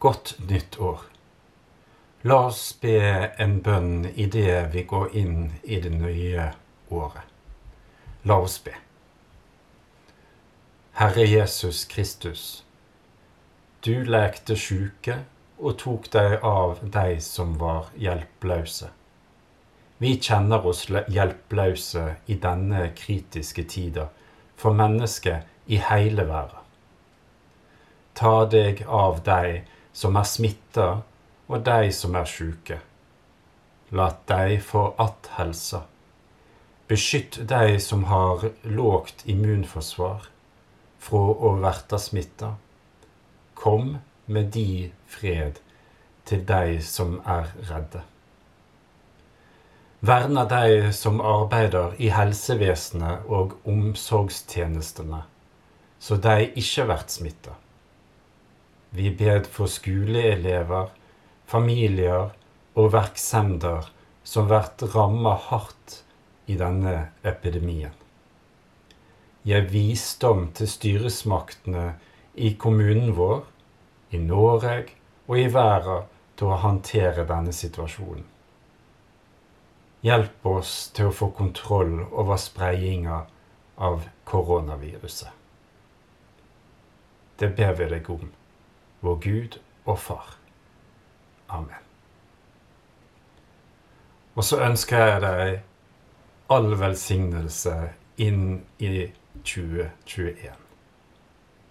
Godt nytt år. La oss be en bønn idet vi går inn i det nye året. La oss be. Herre Jesus Kristus, du lekte sjuke og tok deg av de som var hjelpeløse. Vi kjenner oss hjelpeløse i denne kritiske tida for mennesker i hele verden. Ta deg av deg som er smitta, og de som er sjuke. La de få att helsa. Beskytt de som har lågt immunforsvar, fra å verta smitta. Kom med di fred til de som er redde. Verna de som arbeider i helsevesenet og omsorgstjenestene, så de ikke blir smitta. Vi bed for skoleelever, familier og virksomheter som blir ramma hardt i denne epidemien. Gi visdom til styresmaktene i kommunen vår, i Norge og i verden til å håndtere denne situasjonen. Hjelp oss til å få kontroll over spredninga av koronaviruset. Det ber vi deg om vår Gud og Far. Amen. Og så ønsker jeg deg all velsignelse inn i 2021.